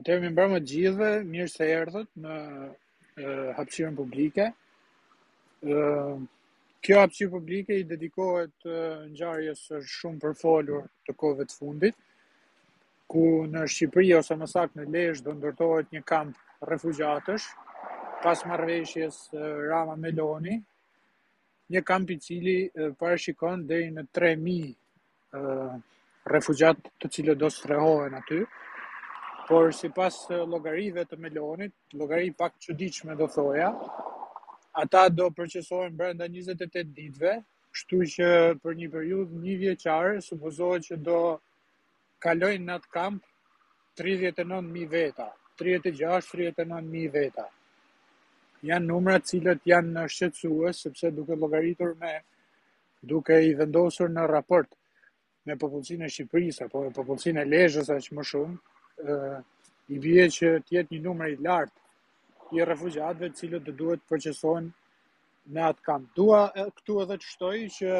Atëherë mirëmbrëma të gjithëve, mirë se erdhët në hapësirën publike. Kjo hapësirë publike i dedikohet ngjarjes së shumë përfolur të kohëve të fundit, ku në Shqipëri ose më saktë në Lezhë do ndërtohet një kamp refugjatësh pas marrëveshjes Rama Meloni, një kamp i cili parashikon deri në 3000 refugjatë të cilët do strehohen aty, por sipas llogarive të Melonit, llogari pak qitshme do thoja, ata do procesohen brenda 28 ditve, kështu që për një periudhë njëvjeçare, supozohet që do kalojnë në atë kamp 39.000 veta, 36-39.000 veta. Janë numra të cilët janë shqetësues, sepse duke llogaritur me duke i vendosur në raport me popullsinë e Shqipërisë apo me popullsinë e Lezhës aq më shumë, ë i bie që të jetë një numër i lartë i refugjatëve të cilët do duhet të procesohen në atë kamp. Dua këtu edhe të shtoj që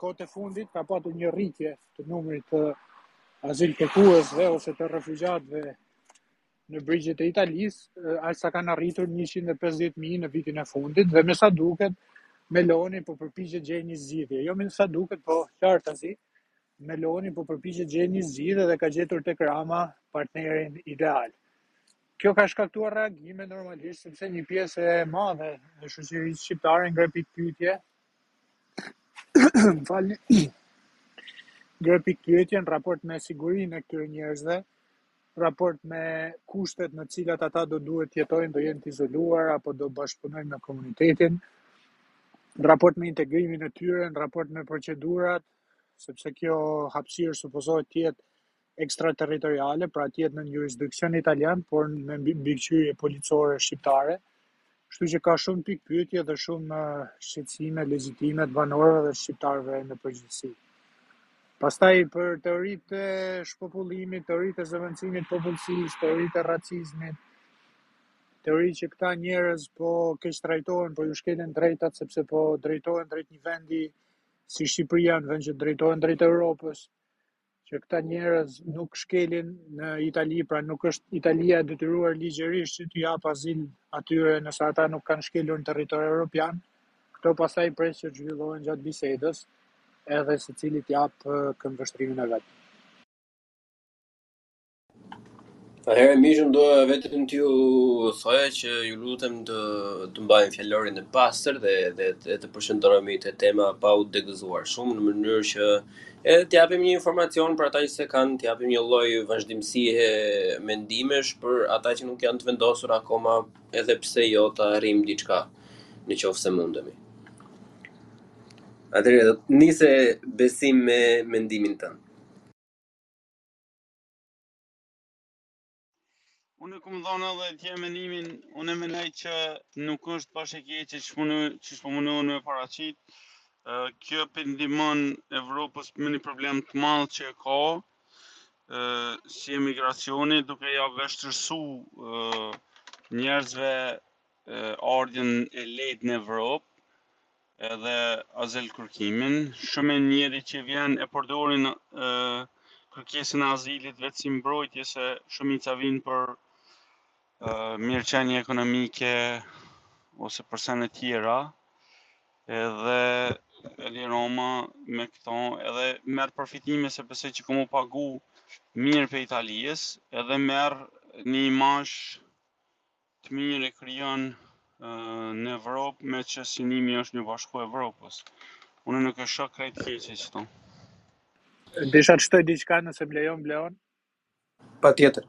kohët e fundit ka patur një rritje të numrit të azilkërkuesve ose të refugjatëve në brigjet e Italisë, aq sa kanë arritur 150.000 në vitin e fundit dhe me sa duket Meloni po përpiqet të gjejë një zgjidhje. Jo me sa duket, po qartazi Meloni po përpiqet të gjejë një zgjidhje dhe ka gjetur tek Rama partnerin ideal. Kjo ka shkaktuar reagime normalisht sepse një pjesë e madhe e shoqërisë shqiptare ngre pikëpyetje. Më falni. Ngre pikëpyetje në raport me sigurinë e këtyre njerëzve raport me kushtet në të cilat ata do duhet të jetojnë, do jenë të izoluar apo do bashkëpunojnë me komunitetin, në raport me integrimin e tyre, në raport me procedurat, sepse kjo hapësirë supozohet të jetë ekstraterritoriale, pra të jetë nën juridiksion italian, por në mbikëqyrje policore shqiptare, Kështu që ka shumë pikëpyetje dhe shumë shqetësime legjitime të banorëve dhe shqiptarëve në përgjithësi. Pastaj për teoritë e shpopullimit, teoritë e zëvendësimit të popullsisë, teoritë e racizmit, teori që këta njerëz po keqtrajtohen, po u shkelen të drejtat sepse po drejtohen drejt një vendi si Shqipëria, në vend që të drejtohen drejt Europës. që këta njerëz nuk shkelin në Itali, pra nuk është Italia e detyruar ligjërisht që t'u japë azil atyre nëse ata nuk kanë shkelur në territor evropian. Këto pastaj pres që të zhvillohen gjatë bisedës, edhe secili të japë këndvështrimin e vet. Atëherë miq unë do vetëm t'ju thoja që ju lutem të të mbajmë fjalorin e pastër dhe dhe të, të përqendrohemi te tema pa u degëzuar shumë në mënyrë që edhe të japim një informacion për ata që s'e kanë, të japim një lloj vazhdimësie mendimesh për ata që nuk janë të vendosur akoma edhe pse jo të arrijmë diçka në qoftë se mundemi. Atëherë do ta nisë Besimi me mendimin tënd. Unë e kom dhonë edhe dje menimin, unë e menoj që nuk është bash e keqe që që që siç po munohen me paraqit, kjo po e ndihmon Evropës me një problem të madh që e ka, si emigracioni, duke ja vështirsu njerëzve ardhjen e lehtë në Evropë, edhe azil kërkimin, shumë njeri që vjen e përdorin kërkesën e azilit vetë si mbrojtje se shumica vijnë për uh, mirëqenie ekonomike ose për sene tjera edhe Edi Rama me këto edhe merr përfitime se besoj që ka m'u pagu mirë prej Italisë edhe merr një imazh të mirë e krijon në Evropë, meqë synimi është m'iu bashku Evropës. Unë nuk e shoh krejt të keqe qeto. Desha të shtoj diçka nëse më lejon Bleon? Patjetër.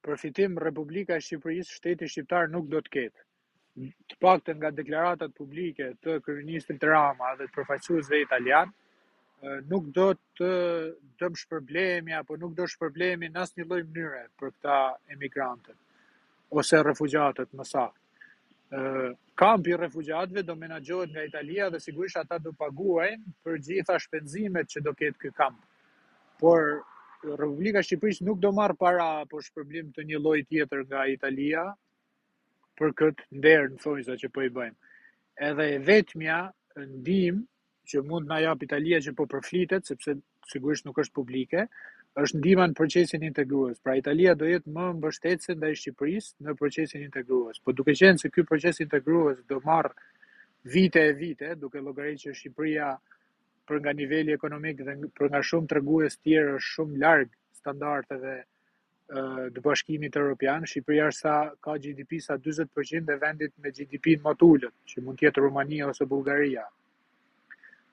Përfitim Republika e Shqipërisë, shteti shqiptar nuk do të ketë. Të paktën nga deklaratat publike të kryeministrit Rama dhe të përfaqësuesve italianë, nuk do të dëmshpërblehemi apo nuk do shpërblehemi në asnjë lloj mënyre për këta emigrantët ose refugjatët më saktë. Kampi i refugjatëve do menaxhohet nga Italia dhe sigurisht ata do paguajnë për gjitha shpenzimet që do ketë ky kamp. Por Republika e Shqipërisë nuk do marrë para apo shpërblim të një lloji tjetër nga Italia për këtë nder në thonjza që po i bëjmë. Edhe e vetmja ndihmë që mund të na japë Italia që po përflitet, sepse sigurisht nuk është publike, është ndihma në procesin integrues. Pra Italia do jetë më mbështetëse ndaj Shqipërisë në procesin integrues. Po duke qenë se ky proces integrues do marrë vite e vite, duke llogaritur që Shqipëria për nga niveli ekonomik dhe për nga shumë tregues tjerë është shumë larg standardeve të Bashkimit Europian, Shqipëria është sa ka GDP sa 20% e vendit me GDP më të ulët, që mund të jetë Rumania ose Bulgaria.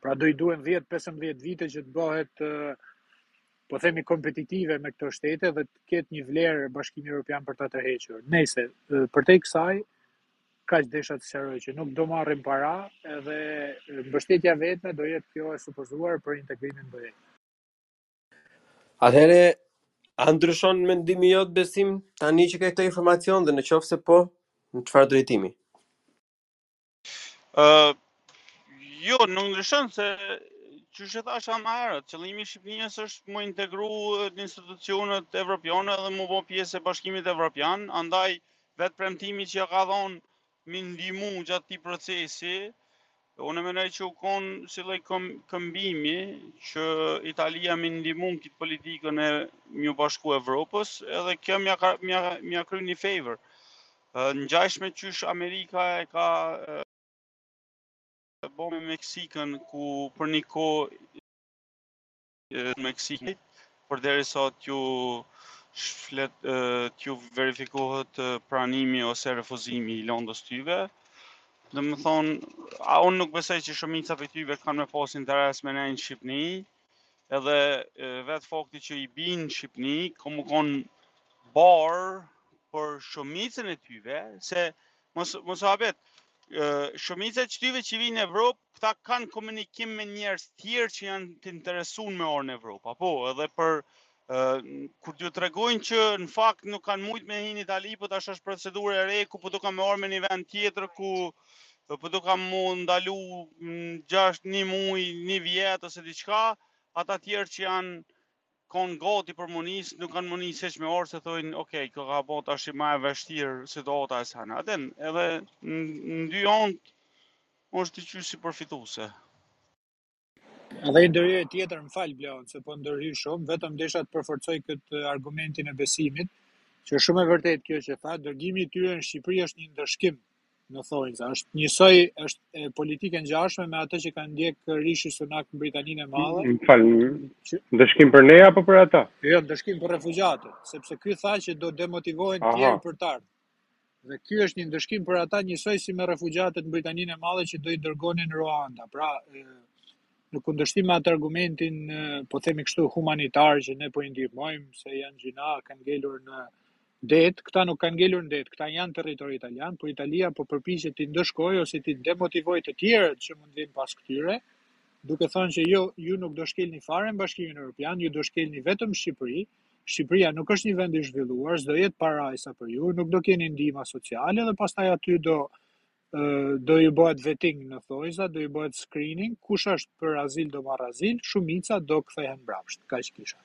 Pra do i duhen 10-15 vite që të bëhet, po themi, kompetitive me këto shtete dhe të ketë një vlerë Bashkimi Europian për ta tërhequr. Nejse, përtej kësaj, kaq desha të sqaroj që nuk do marrim para edhe mbështetja e vetme do jetë kjo e supozuar për integrimin në BE. Atëherë, a ndryshon mendimi jot Besim tani që ke këtë informacion dhe në qoftë se po, në çfarë drejtimi? Ë, uh, jo, nuk ndryshon se qysh e thashë më herët, qëllimi i Shqipnisë është m'u integru në institucionet evropiane dhe m'u bo pjesë e Bashkimit Evropian, andaj vetë premtimi që ja ka dhon mi ndihmu gjatë këtij procesi, unë mendoj që u kon si lloj këmbimi që Italia mi ndihmu n'kit politikën e m'ju bashku Evropës, edhe kjo mja ka mja mja kry ni favor. Ngjashme qysh Amerika e ka bo me Meksikën ku për një kohë Meksikët, përderisa t'ju shflet t'ju verifikohet pranimi ose refuzimi i londës tyve. Domethonë, a unë nuk besoj që shumica prej tyve kanë me pas interes me nejt n'Shqipni, edhe vetë fakti që i bin n'Shqipni, ka m'u kon barrë për shumicën e tyve, se Mos mos u habet. Shumica e qtyve që vijnë në Evropë, këta kanë komunikim me njerëz të tjerë që janë t'interesun me ardh n'Evropë. Po edhe për kur t'ju tregojnë që në fakt nuk kanë mujt me hi n'Itali, po tash osht procedurë e re ku po do ka me ardh me një vend tjetër ku po do ka m'u ndalu 6 një muj, një vjet ose diçka, ata të tjerë që janë kanë gati për m'u nis, nuk kanë m'u nis hiç me ardh se thojnë, ok, kjo ka bo tash ma e vështirë situata e sen. Atëherë, edhe në dy ant, osht qysh si përfituese. Edhe ni ndërhyrje tjetër, më fal Bleon, se po ndërhyj shumë, vetëm desha të përforcoj këtë argumentin e Besimit, që shumë e vërtet kjo që tha, dërgimi i tyre në Shqipëri është një ndëshkim në thonjza. Është njësoj, është politikë e ngjashme me atë që kanë ndjek Rishi Sunak në Britaninë e Madhe. Më fal, që... ndëshkim për ne apo për ata? Jo, ndëshkim për refugjatët, sepse ky tha që do demotivohen të tjerë për të ardhur. Dhe ky është një ndëshkim për ata njësoj si me refugjatët në Britaninë e Madhe që do i dërgonin në Ruanda. Pra, në kundërshtim me atë argumentin, po themi kështu humanitar që ne po i ndihmojmë se janë gjynah, kanë ngelur në Det, këta nuk kanë ngelur në det, këta janë në territor italian, por Italia po përpiqet t'i ndëshkojë ose t'i demotivojë të tjerët që mund të vinë pas këtyre, duke thënë që jo, ju nuk do shkelni fare në Bashkimin Evropian, ju do shkelni vetëm Shqipëri, Shqipëria nuk është një vend i zhvilluar, s'do jetë parajsa për ju, nuk do keni ndihma sociale dhe pastaj aty do do i bëhet vetting në thojza, do i bëhet screening, kush është për azil do marr azil, shumica do kthehen mbrapsht, kaq kisha.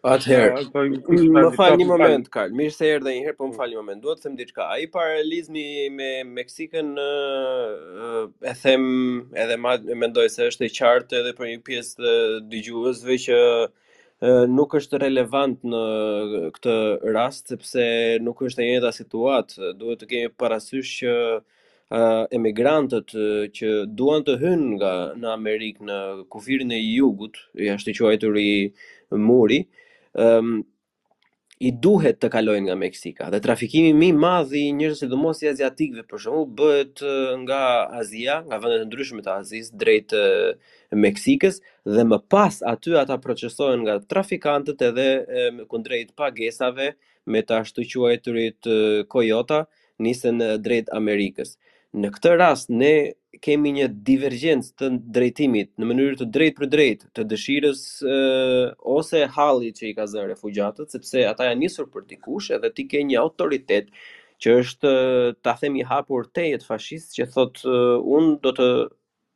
Atëherë, po më fal një moment, Karl. Mirë se erdhe një herë, po më mm. fal një moment. Duhet të them diçka. Ai paralelizmi me Meksikën e them edhe ë, mendoj se është e qartë edhe për një pjesë të dëgjuesve që nuk është relevant në këtë rast sepse nuk është e njëjta situatë. Duhet të kemi parasysh që ë emigrantët ë, që duan të hyjnë nga në Amerikë në kufirin e jugut, i ashtuquajturi muri, ëm i duhet të kalojnë nga Meksika dhe trafikimi më i madh i njerëzve sidomos i aziatikëve për shembull bëhet ë, nga Azia, nga vende të ndryshme të Azisë drejt ë, Meksikës dhe më pas aty ata procesohen nga trafikantët edhe ë, me kundrejt pagesave me të ashtuquajturit ë, kojota nisen drejt Amerikës. Në këtë rast ne kemi një divergjencë të drejtimit në mënyrë të drejtpërdrejtë të dëshirës e, ose hallit që i ka zënë refugjatët, sepse ata janë nisur për dikush edhe ti ke një autoritet që është ta themi hapur tejet fashist që thotë unë do të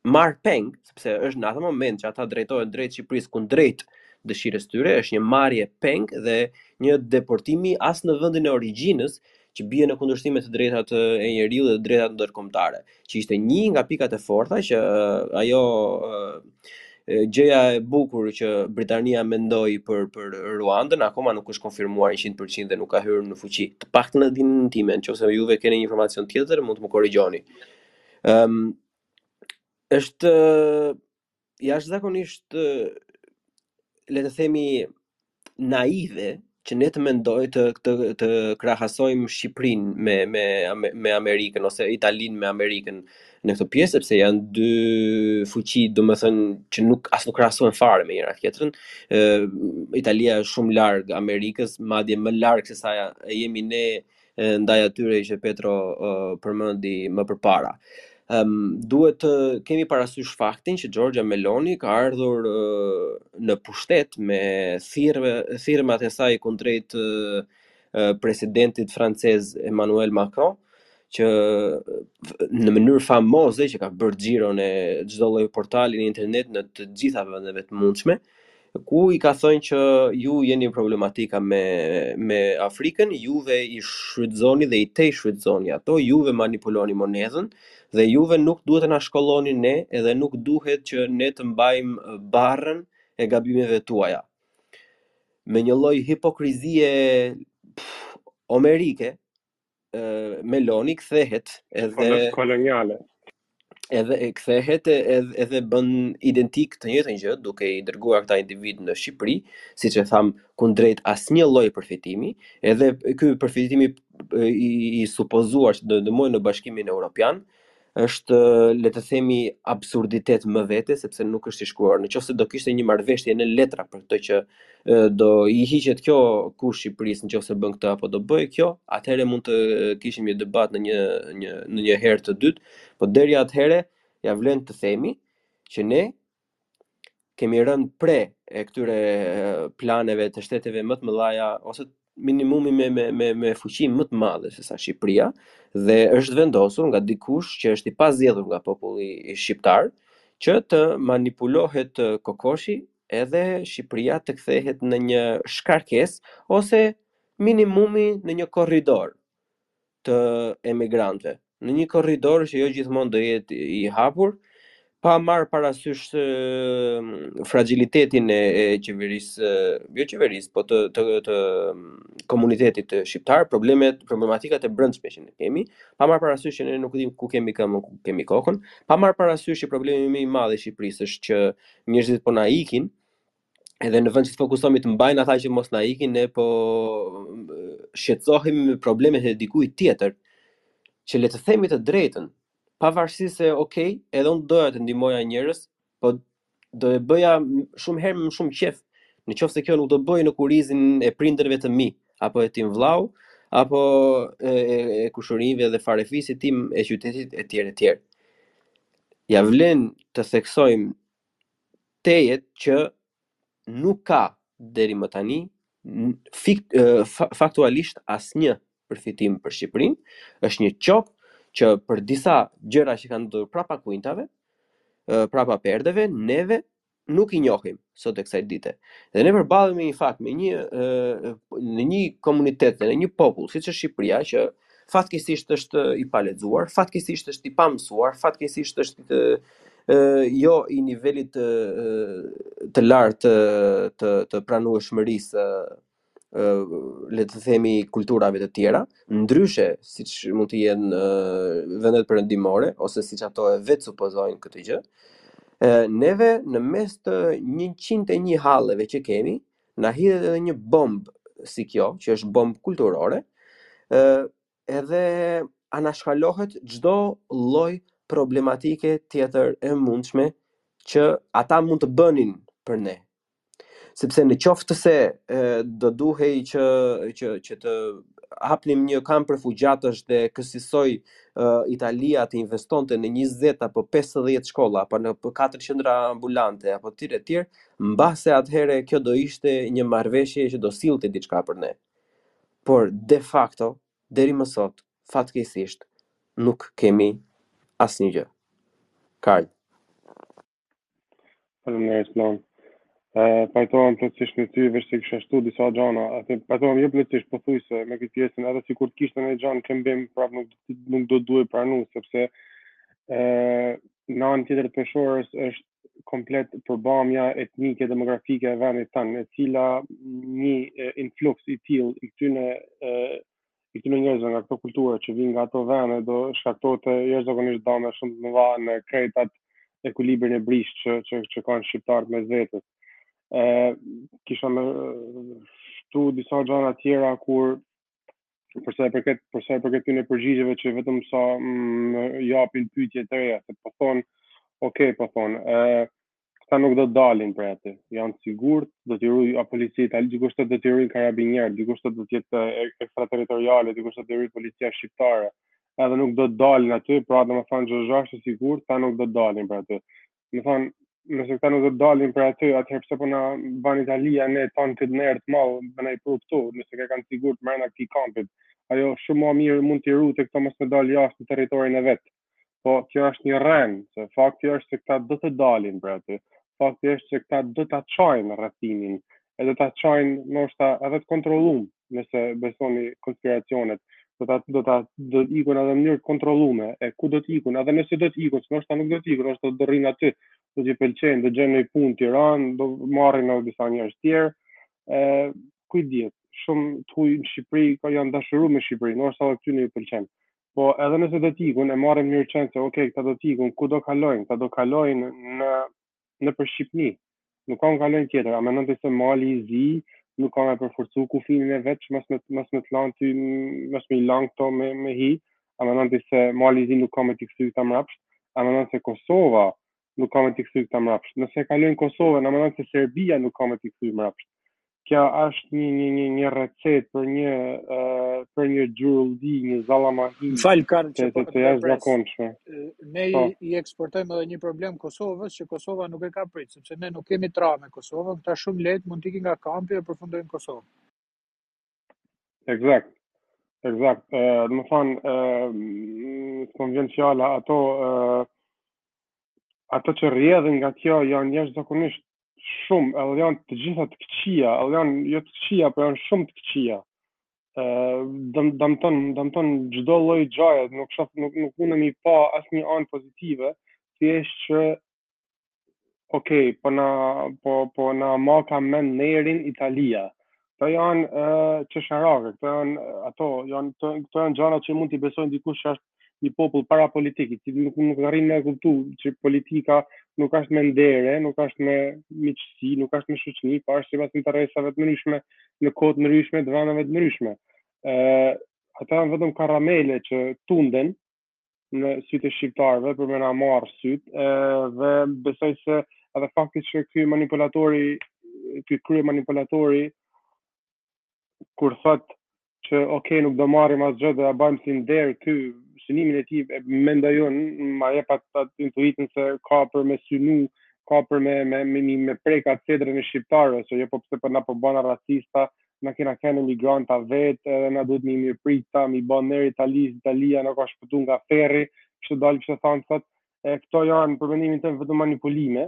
marr peng, sepse është në atë moment që ata drejtohen drejt Shqipërisë kundrejt dëshirës së tyre, është një marrje peng dhe një deportim as në vendin e origjinës që bie në kundërshtim me të drejtat e e njeriut dhe të drejtat ndërkombëtare, që ishte një nga pikat e forta që eh, ajo eh, eh, gjëja e bukur që Britania mendoi për për Ruandën akoma nuk është konfirmuar 100% dhe nuk ka hyrë në fuqi. Të paktën në dijeninë time, nëse juve keni një informacion tjetër, mund të më korrigjoni. Ëm është ë, jashtëzakonisht ë, le të themi naive që ne të mendoj të të të krahasojmë Shqipërinë me me Ame- me Amerikën ose Italinë me Amerikën në këtë pjesë sepse janë dy fuqi, domethënë që nuk as nuk krahasohen fare me njëra tjetrën. Ë Italia është shumë larg Amerikës, madje më larg se sa ja- jemi ne ndaj atyre që Petro uh, përmendi më përpara. Um, duhet të kemi parasysh faktin që Giorgia Meloni ka ardhur uh, në pushtet me thirr- thirrmat e saj kundrejt uh, presidentit francez Emmanuel Macron që në mënyrë famoze që ka bërë xhiron e çdo lloj portali në internet në të gjitha vendeve të mundshme Ku i ka thënë që ju jeni problematika me me Afrikën, juve i shfrytëzoni dhe i tejshfrytëzoni ato, juve manipuloni monedhën dhe juve nuk duhet të na shkolloni ne edhe nuk duhet që ne të mbajmë eh, barrën e gabimeve tuaja. Me një lloj hipokrizie pff, omerike, Meloni kthehet edhe koloniale. Edhe e kthehet edhe, edhe bën identik të njëjtën gjë duke i dërguar këta individë në Shqipëri, siç e thamë, kundrejt asnjë lloj përfitimi, edhe ky përfitimi i, i supozuar që do të ndihmojë në Bashkimin Evropian, është le të themi absurditet më vete sepse nuk është i shkruar. Në qoftë se do kishte një marrëveshje në letra për këtë që e, do i hiqet kjo kusht Shqipërisë në qoftë se bën këtë apo do bëhet kjo, atëherë mund të kishim një debat në një një në një herë të dytë, por deri atëherë ia vlen të themi që ne kemi rënë pre e këtyre planeve të shteteve më të mëdha ose minimumi me me me me fuqi më të madhe se sa Shqipëria dhe është vendosur nga dikush që është i pazgjedhur nga populli shqiptar që të manipulohet kokoshi edhe Shqipëria të kthehet në një shkarkesë ose minimumi në një korridor të emigrantëve në një korridor që jo gjithmonë do jetë i hapur, pa marrë parasysh fragilitetin e, e qeverisë, jo qeverisë, po të, të, të komunitetit shqiptar, problemet, problematikat e brendshme që ne kemi, pa marrë parasysh që ne nuk dimë ku kemi këmbën, ku kemi kokën, pa marrë parasysh që problemi më i madh i Shqipërisë është që njerëzit po na ikin, edhe në vend që të fokusohemi të mbajmë ata që mos na ikin, ne po shqetësohemi me problemet e dikujt tjetër, që le të themi të drejtën, pavarësisht se ok, edhe unë doja të ndihmoja njerëz, po do e bëja m- shumë herë më shumë qef, në qoftë se kjo nuk do bëhej në kurrizin e prindërve të mi, apo e tim vllau, apo e, e, e kushërinjve dhe farefisit tim e qytetit e tjerë e tjerë. Ia vlen të theksojmë tejet që nuk ka deri më tani fik, faktualisht asnjë përfitim për Shqipërinë, është një qokë që për disa gjëra që kanë ndodhur prapa kuintave, prapa perdeve, neve nuk i njohim sot e kësaj dite. Dhe ne përballemi me një fakt, me një në një komunitet dhe në një popull siç është Shqipëria që Fatkeqësisht është i palexuar, fatkeqësisht është i pamësuar, fatkeqësisht është të ë jo i nivelit të të lartë të të, të pranueshmërisë le të themi kulturave të tjera, ndryshe siç mund të jenë vendet perëndimore ose siç ato e vetësupozojnë këtë gjë, neve në mes të 101 halleve që kemi, Na hidhet edhe një bombë si kjo, që është bombë kulturore, ë edhe anashkalohet çdo lloj problematike tjetër e mundshme që ata mund të bënin për ne. Sepse në qoftë se e, do duhej që që që të hapnim një kamp refugjatësh dhe kësisoj e, Italia të investonte në 20 apo 50 shkolla apo në 4 qendra ambulante apo tjere tjere, Mbase atëherë kjo do ishte një marrëveshje që do sillte diçka për ne. Por de facto, deri më sot, fatkeqësisht, nuk kemi asnjë gjë. Karl. Faleminderit Lon. E pajtohem plotësisht me ty, veç se kisha shtu disa gjana, a pajtohem jo plotësisht, pothuajse me këtë pjesën, edhe sikur të kishte ndonjë gjë në këmbim, prapë nuk nuk do duhej pranu, sepse ë në anën tjetër të peshorës është komplet përbamja etnike, demografike e vendit tanë, e cila një influks i tillë i këtyne i këtyne njerëzve nga këto kultura që vijnë nga ato vende do shkaktonte jashtëzakonisht dame shumë të mëdha në krejt atë ekuilibrin e brishtë që që që kanë shqiptarët mes vetes. Ë kisha me shtu disa gjana të tjera kur për sa i përket për sa i përket këtyne përgjigjeve që vetëm sa më japin pyetje të reja, se po thon, ok, po thon, ë këta nuk do të dalin prej aty. Janë sigurt, do t'i rujë policia italiane, dikush tha do t'i rujnë karabinierët, dikush tha do të jetë ekstraterritoriale, dikush tha do t'i rujë policia shqiptare. Edhe nuk do të dalin aty, pra domethënë që është e sigurt, këta nuk do të dalin prej aty. Me thanë, nëse këta nuk do të dalin prej aty, atëherë pse s'po na ban Italia ne tanë këtë nder të madh, dhe na i pru këtu, nëse i ka kaq sigurt mrena këtij kampit. Ajo shumë ma mirë mund t'i rute këto mos me dalë jashtë në territorin e vet. Po kjo është një rrenë, se fakti është se këta do të dalin prej aty. Fakti është se këta do ta çajnë rrethimin, e do ta çajnë ndoshta edhe të kontrollum nëse besoni konspiracionet, do ta do ta do të ikun edhe në mënyrë kontrollume, e ku do të ikun, edhe nëse do të ikun, se ndoshta nuk do të ikun, ndoshta do të rrinë aty, do t'i pëlqejnë, do gjejnë një punë në Tiranë, do marrin edhe disa njerëz të tjerë. ë ku dihet, shumë të huaj në Shqipëri, ka po janë dashuru me Shqipërinë, ndoshta edhe këtyne i pëlqen. Po edhe nëse do të ikun, e marrin të mirëqenë se, ok, këta do të ikun, ku do kalojnë, këta do kalojnë në nëpër Shqipni, nuk kanë ka kalojnë tjetër, a menon ti se Mali i Zi nuk ka me e përforcu kufirin e vet që mos me mos me të lan ty mos me i lan këto me me hi, a menon ti se Mali i Zi nuk ka me t'i kthy këta mrapsht, a menon se Kosova nuk ka me t'i kthy këta mrapsht, nëse e kalojnë Kosovën a menon se Serbia nuk ka me t'i kthy mrapsht, kjo është një një një një recetë për një uh, për një gjurulldi, një zallamahi. Fal gjana që po të jashtëzakonshme. Ne po. i eksportojmë edhe një problem Kosovës që Kosova nuk e ka prit, sepse ne nuk kemi tra me Kosovën, këta shumë lehtë mund të ikin nga kampi dhe përfundojnë n'Kosovë. Eksakt. Eksakt. Ë, uh, domethënë, ë, uh, s'kam vjen fjala ato ë uh, ato që rrjedhin nga kjo janë jashtëzakonisht shumë, edhe janë të gjitha të këqia, edhe janë jo të këqia, po janë shumë të këqia. Ë, dëm dëmton, dëmton çdo lloj gjaje, nuk shoh nuk nuk mundem i pa asnjë anë pozitive, thjesht që ok, po na po po na mban nderin Italia. Këto janë uh, qesharake, këto janë ato, janë këto, këto janë gjëra që mund t'i besojnë dikush që është një popull parapolitik, i cili nuk nuk arrin me kuptu që politika nuk është me ndere, nuk është me miqësi, nuk është me shoqni, pa po është sipas interesave të ndryshme në kohë të ndryshme të vendeve të ndryshme. ë Ata janë vetëm karamele që tunden në sytë e shqiptarëve për me na marrë sytë, ë dhe besoj se edhe fakti që ky manipulatori, ky krye manipulatori kur thot që ok nuk do marrim asgjë do ja bëjmë si nder ky synimin e tij mendoj un ma jep atë intuitën se ka për me synu ka për me me me, me, me prek atë sedrën e shqiptarëve se jo po pse po na po bahena racista na kena kanë emigranta vetë edhe na duhet mi mirëprit këta m'i ba nder Italisë Italia na ka shpëtu nga ferri kështu dal kështu thon thot e këto janë për mendimin tim vetëm manipulime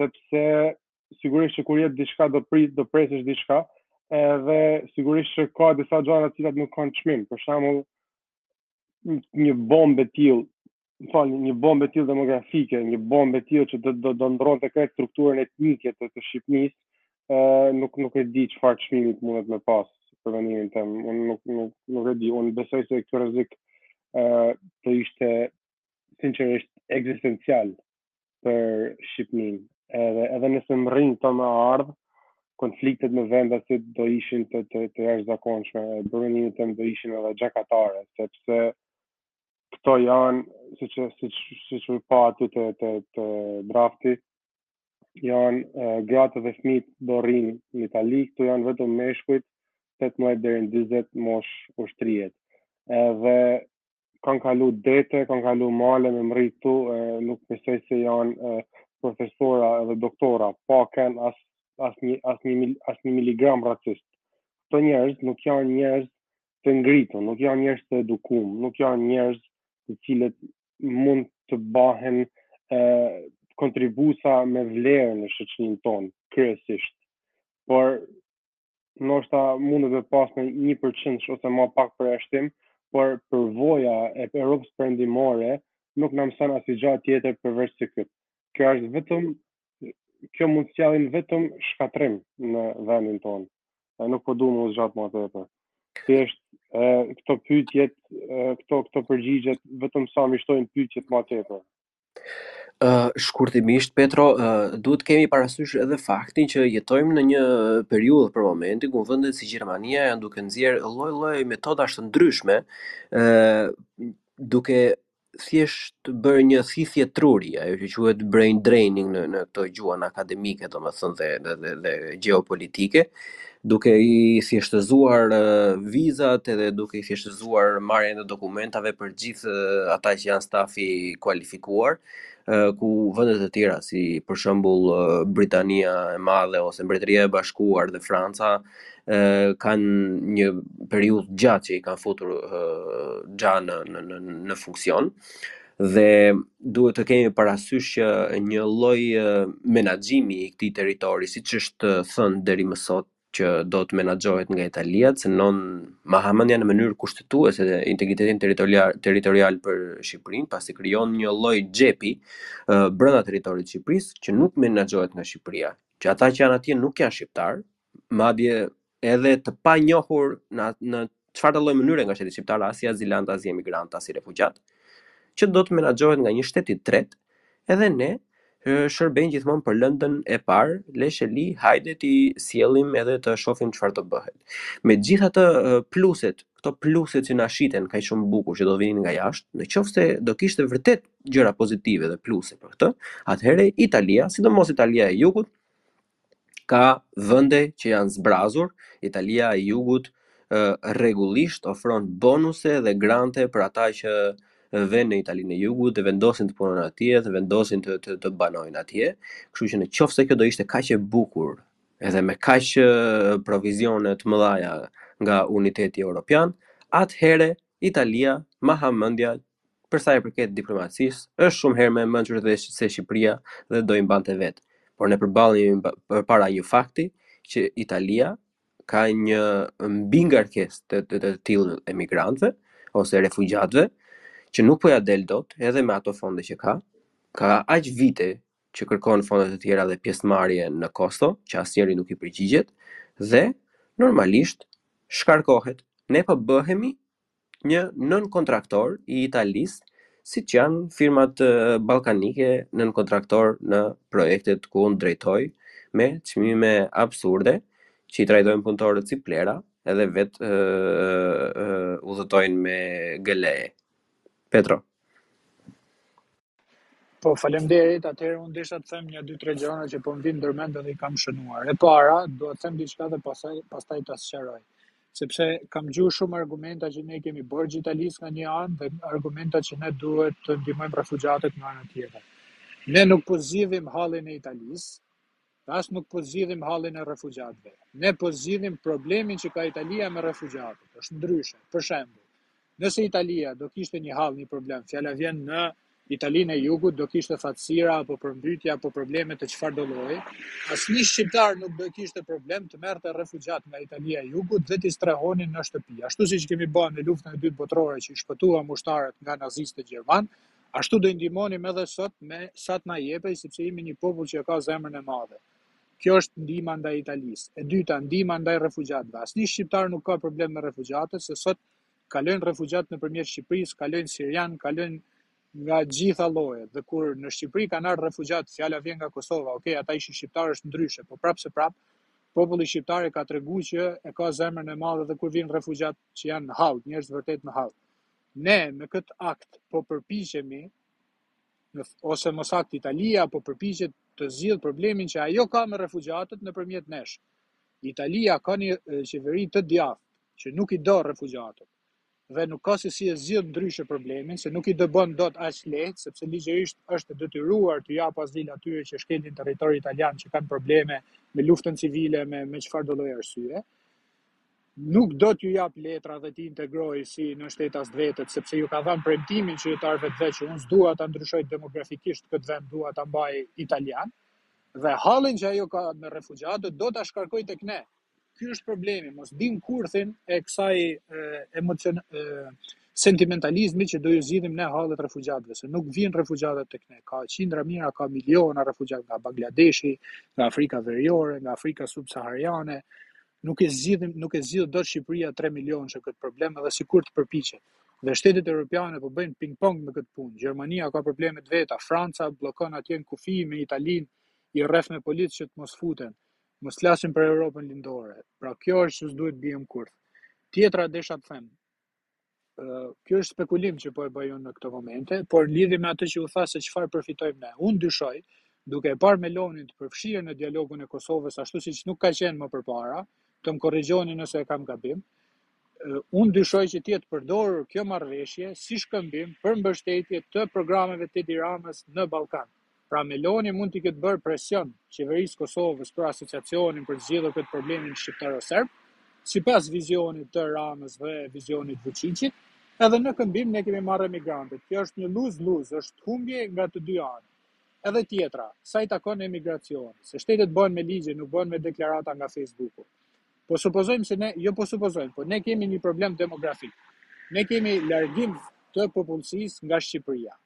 sepse sigurisht që kur jep diçka do prit, do presësh diçka, edhe sigurisht që ka disa gjëra të cilat nuk kanë çmim. Për shembull, një bombë e tillë, fal, një bombë e tillë demografike, një bombë e tillë që do do, do ndrronte krejt strukturën etnike të, të Shqipnisë, ë nuk nuk e di çfarë çmimi mundet me pas për mendimin tim. Unë nuk nuk nuk e di, unë besoj se ky rrezik do të ishte sinqerisht ekzistencial për Shqipërinë. Edhe edhe nëse mërrijnë këto me ardhë, konfliktet me vendasit do ishin të të të jashtëzakonshme, për mendimin tim do ishin edhe gjakatare, sepse këto janë siç siç siç u pa aty te te te drafti janë gratë dhe fëmijët do rrin në Itali, këtu janë vetëm meshkujt 18 deri në 40 moshë ushtrie. Edhe kanë kalu dete, kanë kalu male me mrri këtu, e, nuk mësoj se janë e, profesora edhe doktora, pa ken as, as, një, as, një, as një miligram racist. Këto njerëz nuk janë njerëz të ngritun, nuk janë njerëz të edukum, nuk janë njerëz të cilët mund të bahen e, kontribusa me vlerë në shoqnin tonë, kryesisht. Por, ndoshta mundet me pas në 1% ose më pak përjashtim, por përvoja e Europës Perëndimore nuk na mëson asnjë gjë tjetër përveç se këtë. Kjo është vetëm kjo mund të sjellin vetëm shkatrim në vendin tonë. E nuk po du me u zgjat më tepër. Thjesht këto pyetjet, këto këto përgjigjet vetëm sa m'i shtojnë pyetjet më tepër. Uh, shkurtimisht, Petro, uh, duhet të kemi parasysh edhe faktin që jetojmë në një periudhë për momentin ku vendet si Gjermania janë duke nxjerrë lloj-lloj metodash të ndryshme, uh, duke thjesht bërë një thithje truri, ajo që quhet brain draining në në këto gjuhën akademike, domethënë dhe dhe dhe, dhe gjeopolitike, duke i thjeshtëzuar eh, vizat edhe duke i thjeshtëzuar marrjen e dokumentave për gjithë eh, ata që janë stafi i kualifikuar, eh, ku vende të tjera si për shembull eh, Britania e Madhe ose Mbretëria e Bashkuar dhe Franca eh, kanë një periudhë të gjatë që i kanë futur eh, xha në në në në funksion. dhe duhet të kemi parasysh që një lloj menaxhimi i këtij territori, siç është thënë deri më sot që do të menaxhohet nga Italia, cënon ma ha mendja në mënyrë kushtetuese dhe integritetin territorial territoriale për Shqipërinë, pasi krijon një lloj xhepi ë, brenda territorit të Shqipërisë që nuk menaxhohet nga Shqipëria, që ata që janë atje nuk janë shqiptarë, madje edhe të panjohur në në çfarë lloj mënyre nga shteti shqiptar, as si azilant, as si emigrant, as si refugjat, që do të menaxhohet nga një shtet i tretë, edhe ne e, shërbejmë gjithmonë për lëndën e parë, lesh e li, hajde t'i sjellim edhe të shohim çfarë do bëhet. Me gjithë atë e, pluset, këto pluset që na shiten kaq shumë bukur që do vinin nga jashtë, në qoftë se do kishte vërtet gjëra pozitive dhe pluse për këtë, atëherë Italia, sidomos Italia e Jugut, Ka vende që janë zbrazur, Italia e Jugut rregullisht ofron bonuse dhe grante për ata që vënë në Italinë e Jugut dhe vendosin të punojnë atje dhe vendosin të të, të banojnë atje. Kështu që në qoftë se kjo do ishte kaq e bukur, edhe me kaq provizione të mëdhaja nga Uniteti Europian, atëherë Italia ma ha mendja Për sa i përket diplomacisë, është shumë herë më e mençur se Shqipëria dhe do i mbante vetë, por ne përballemi përpara një fakti që Italia ka një mbingarkesë të të tillë emigrantëve ose refugjatëve që nuk po ia del dot edhe me ato fonde që ka, ka aq vite që kërkon fonde të tjera dhe pjesëmarrje në kosto, që asnjëri nuk i përgjigjet dhe normalisht shkarkohet. Ne po bëhemi një nënkontraktor i Italisë, siç janë firmat ballkanike nënkontraktor në projektet ku unë drejtoj, me çmime absurde, që i trajtojnë punëtorët si plera, edhe vetë udhëtojnë me GLE. Petro. Po, faleminderit. Atëherë unë desha të them një dy tre gjëra që po më vijnë ndër mend dhe i kam shënuar. E para, do të them diçka dhe pastaj pastaj ta sqaroj. Sepse kam gjuar shumë argumenta që ne kemi borxh Italisë nga një anë dhe argumenta që ne duhet të ndihmojmë refugjatët nga ana tjetër. Ne nuk po zgjidhim hallin e Italisë, As nuk po zgjidhim hallin e refugjatëve. Ne po zgjidhim problemin që ka Italia me refugjatët. Është ndryshe. Për shembull, nëse Italia do kishte një hall, një problem, fjala vjen në Italinë e Jugut, do kishte thatësira apo përmbytje apo probleme të çfarëdo lloji, asnjë shqiptar nuk do kishte problem të merrte refugjat nga Italia e Jugut dhe t'i strehonin në shtëpi. Ashtu siç kemi bërë në Luftën e Dytë Botërore që i shpëtuam ushtarët nga nazistët gjermanë, Ashtu do i ndihmonim edhe sot me sa të na jepej, sepse jemi një popull që e ka zemrën e madhe. Kjo është ndihma ndaj Italisë. E dyta, ndihma ndaj refugjatëve. Asnjë shqiptar nuk ka problem me refugjatët, se sot kalojnë refugjatë nëpërmjet Shqipërisë, kalojnë sirianë, kalojnë nga gjitha llojet. Dhe kur në Shqipëri kanë ardhur refugjatë, fjala vjen nga Kosova, ok, ata ishin shqiptarë, është ndryshe, por prapë se prapë populli shqiptar e ka treguar që e ka zemrën e madhe dhe kur vijnë refugjatë që janë në hall, njerëz vërtet në hall. Ne me këtë akt po përpiqemi ne ose më saktë Italia po përpiqet të zgjidhë problemin që ajo ka me refugjatët nëpërmjet nesh. Italia ka një qeveri të djathtë që nuk i do refugjatët dhe nuk ka se si e zgjidh ndryshe problemin, se nuk i dëbon dot aq lehtë, sepse ligjërisht është e detyruar t'u japë azil atyre që shkelin territorin italian që kanë probleme me luftën civile, me me çfarëdo lloj arsye. nuk do t'ju japë letra dhe t'i integrojë si nënshtetas të vetët, sepse ju ka dhënë premtimin qytetarëve të vet që unë s'dua ta ndryshoj demografikisht këtë vend, dua ta mbaj italian dhe hallin që ajo ka me refugjatët do ta shkarkojë tek ne. Ky është problemi, mos biem në kurthin e kësaj e, emocion e, sentimentalizmi që do ju zgjidhim ne hallet refugjatëve, se nuk vijnë refugjatët tek ne. Ka qindra mijëra, ka miliona refugjatë nga Bangladeshi, nga Afrika Veriore, nga Afrika subsahariane, Nuk e zgjidhim, nuk e zgjidh dot Shqipëria 3 milionshe këtë problem edhe sikur të përpiqet. Dhe shtetet europiane po bëjnë ping-pong me këtë punë. Gjermania ka problemet e veta, Franca bllokon atje në kufi me Italinë, i rreh me policë që të mos futen. Mos të flasim për Europën Lindore. Pra kjo është që s'duhet të biem kurth. Tjetra desha të them, Kjo është spekulim që po e bëj unë në këto momente, por në lidhje me atë që u tha se çfarë përfitojmë ne. Unë dyshoj, duke e parë Melonin të përfshirë në dialogun e Kosovës ashtu siç nuk ka qenë më përpara, të më korrigjoni nëse e kam gabim. Unë dyshoj që të jetë përdorur kjo marrëveshje si shkëmbim për mbështetje të programeve të Edi Ramës në Ballkan. Pra Meloni mund t'i ketë bërë presion qeverisë së Kosovës për asociacionin për të zgjidhur këtë problemin shqiptaro-serb, sipas vizionit të Ramës dhe vizionit të Vuçiqit, edhe në këmbim ne kemi marrë emigrantët, kjo është një lose-lose, është humbje nga të dy anët. Edhe tjetra, sa i takon emigracionit, se shtetet bëhen me ligje, nuk bëhen me deklarata nga Facebook-u. Po supozojmë se ne, jo po supozojmë, po ne kemi një problem demografik. Ne kemi largim të popullsisë nga Shqipëria.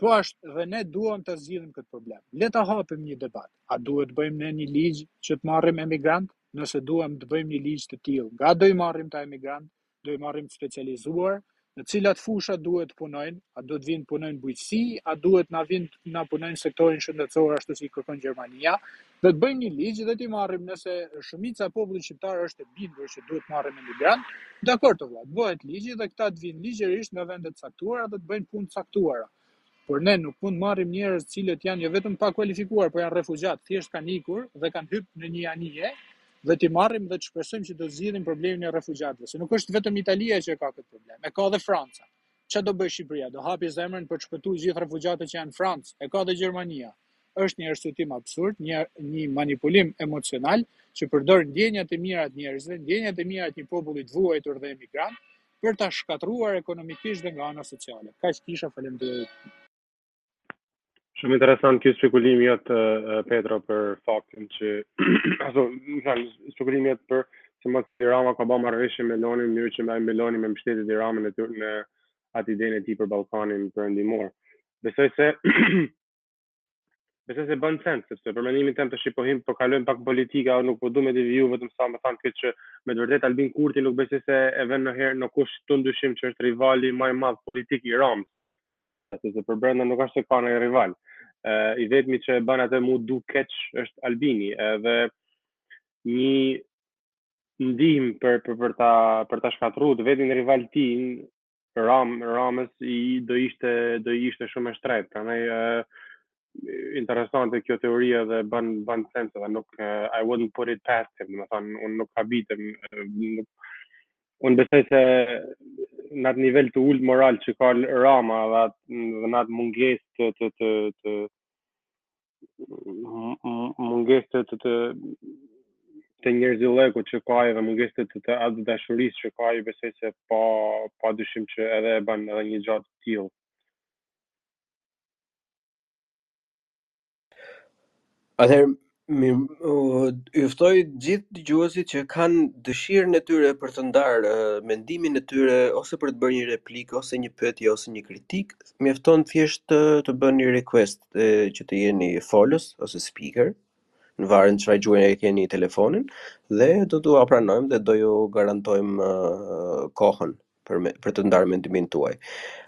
Po është dhe ne duam ta zgjidhim këtë problem. Le ta hapim një debat. A duhet të bëjmë ne një ligj që të marrim emigrantë? Nëse duam të bëjmë një ligj të tillë, nga do i marrim këta emigrantë? Do i marrim të specializuar? Në cilat fusha duhet të punojnë? A duhet të vijnë të punojnë bujqësi? A duhet na vijnë na punojnë sektorin shëndetësor ashtu siç i kërkon Gjermania? Dhe të bëjmë një ligj dhe t'i marrim nëse shumica e popullit shqiptar është e bindur që duhet të marrim emigrantë. Dakord o vëlla, të bëhet ligji dhe këta të vijnë ligjërisht nga vende të caktuara dhe të bëjnë punë të caktuara. Por ne nuk mund të marrim njerëz të cilët janë jo vetëm pakualifikuar, por janë refugjatë, thjesht kanë ikur dhe kanë hyp në një anije dhe t'i marrim dhe të shpresojmë që do të zgjidhim problemin e refugjatëve. Se nuk është vetëm Italia që e ka këtë problem, e ka edhe Franca. Ça do bëjë Shqipëria? Do hapi zemrën për të shpëtuar gjithë refugjatët që janë në Francë? E ka dhe Gjermania. Është një arsyetim absurd, një një manipulim emocional që përdor ndjenjat e mira të njerëzve, ndjenjat e mira të një populli të vuajtur dhe emigrant për ta shkatërruar ekonomikisht dhe nga ana sociale. Kaq kisha, faleminderit. Shumë interesant kjo spekulimi jot Petro për faktin që aso, me thënë, spekulimi për se më të Rama ka ba marrëveshje me Melonin në mënyrë që Meloni me mbështet Edi Ramën e tërë në atë idenë e tij për Ballkanin Perëndimor. Besoj se Besoj se bën sens, sepse për mendimin tim të shipohim po kalojmë pak politika, nuk po duam të viju vetëm sa me thanë këtë që me të vërtetë Albin Kurti nuk besoj se e vën njëherë askush në dyshim që është rivali më i madh politik i Ramës. Pasi se përbrenda nuk është se ka një rival. Uh, i vetmi që e bën atë mu du keq është Albini edhe një ndihmë për, për, për, ta, për ta shkatërru të vetmin rival të tij Ram, Ramës i do ishte, do ishte shumë e shtrejt. Prandaj, uh, interesante kjo teoria dhe bën bën sens edhe nuk uh, I wouldn't put it past him, domethënë unë nuk habitem, uh, nuk Unë besoj se në atë nivel të ulët moral që ka Rama dhe atë dhe në atë mungesë të të të të mungesë të të të të njerëzillëkut që ka ai dhe mungesë të të, të atë dashurisë që ka ai besoj se pa pa dyshim që edhe e bën edhe një gjë të tillë. Atëherë ju ftoj të gjithë dëgjuesit që kanë dëshirën e tyre për të ndarë eh, mendimin e tyre ose për të bërë një replikë ose një pyetje ose një kritikë, mjafton thjesht të, të bëni një request eh, që të jeni folës ose speaker, varet çfarë gjuhë e keni telefonin dhe do t'ua pranojmë dhe do ju garantojmë eh, kohën për me, për të ndarë mendimin tuaj.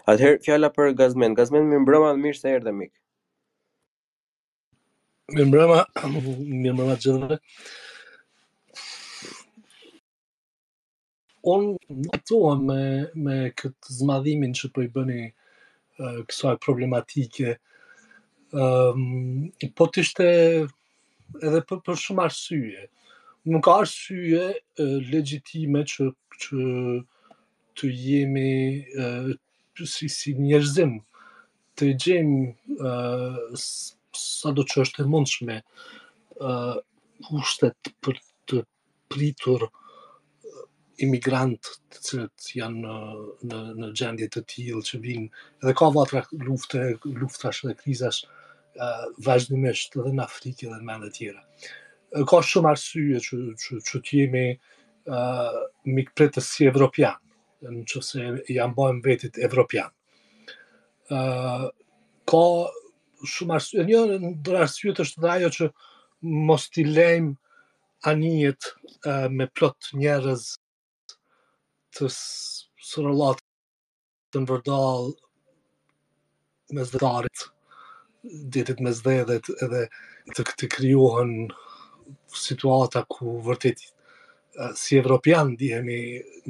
Atëherë fjala për Gazmend. Gazmend mirë mbrëma dhe mirë se erdhe mik. Mirë mbrëma, mirë mbrëma të gjithëve. Unë në të me, me këtë zmadhimin që për po i bëni uh, kësaj problematike. Um, po të ishte edhe për, për shumë arsye. Nuk ka arsye uh, legjitime që, që të jemi uh, si, si njerëzim të gjejmë sado që është e mundshme kushtet për të pritur imigrantë të cilët janë në në në gjendje të tillë që vijnë dhe ka vatra lufte, luftash dhe krizash vazhdimisht edhe në Afrikë dhe në vende të tjera. Ka shumë arsye që që që të jemi mikpritës si evropian, në qoftë se ia bëjmë vetes evropian. Uh, ka shumë arsye, një ndër arsyet është dhe ajo që mos t'i lejmë anijet uh, me plot njerëz të sorollaten vërdallë mes detit. detit Mesdhe dhe edhe të, të krijohen situata ku vërtet si evropian ndihemi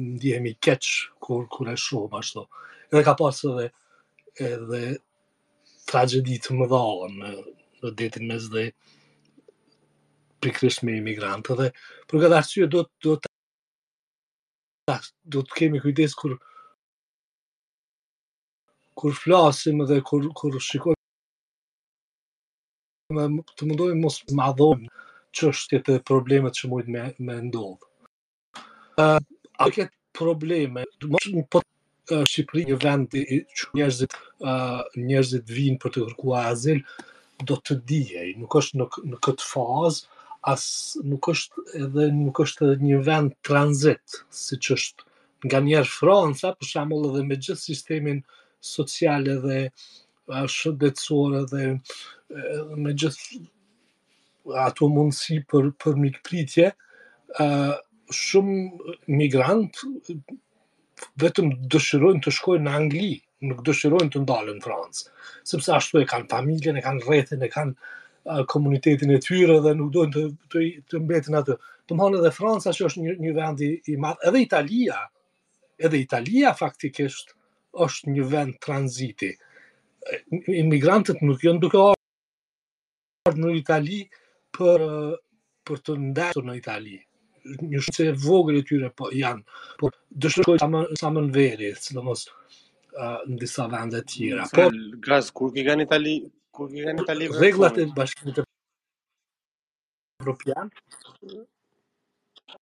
ndihemi keq kur kur e shohim ashtu. Edhe ka pas edhe edhe tragjedi të mëdha në në detin Mesdhe pikërisht me imigrantë dhe për këtë arsye du duhet duhet të kemi kujdes kur kur flasim dhe kur kur shikojmë të mundohemi mos të zmadhojmë çështjet e problemet që mund me me ndodh. Ë uh, a ke probleme? Mos më po Shqipëri një vend i që njerëzit uh, njerëzit vijnë për të kërkuar azil do të dihej. Nuk është në në këtë fazë as nuk është edhe nuk është edhe një vend tranzit siç është nganjëherë Franca, për shembull edhe me gjithë sistemin social edhe shëndetësor edhe me gjithë ato mundësi për, për mikpritje, uh, shumë migrantë vetëm dëshirojnë të shkojnë në Angli, nuk dëshirojnë të ndalen në Francë, sepse ashtu e kanë familjen, e kanë rrethin, e kanë komunitetin e tyre dhe nuk dojnë të, të, të mbetin atje. Domethënë edhe Franca që është një, një vend i madh, edhe Italia, edhe Italia faktikisht është një vend tranziti. Imigrantët nuk janë duke ardhur në Itali për për të ndenjur në Itali. Një shumicë e vogël e tyre po janë, por dëshirojnë sa më sa më në veri, sidomos uh, në disa vende të tjera. Po Gaz, kur ke kenë në Itali, kur ke kenë në Itali rregullat e Bashkimit Evropian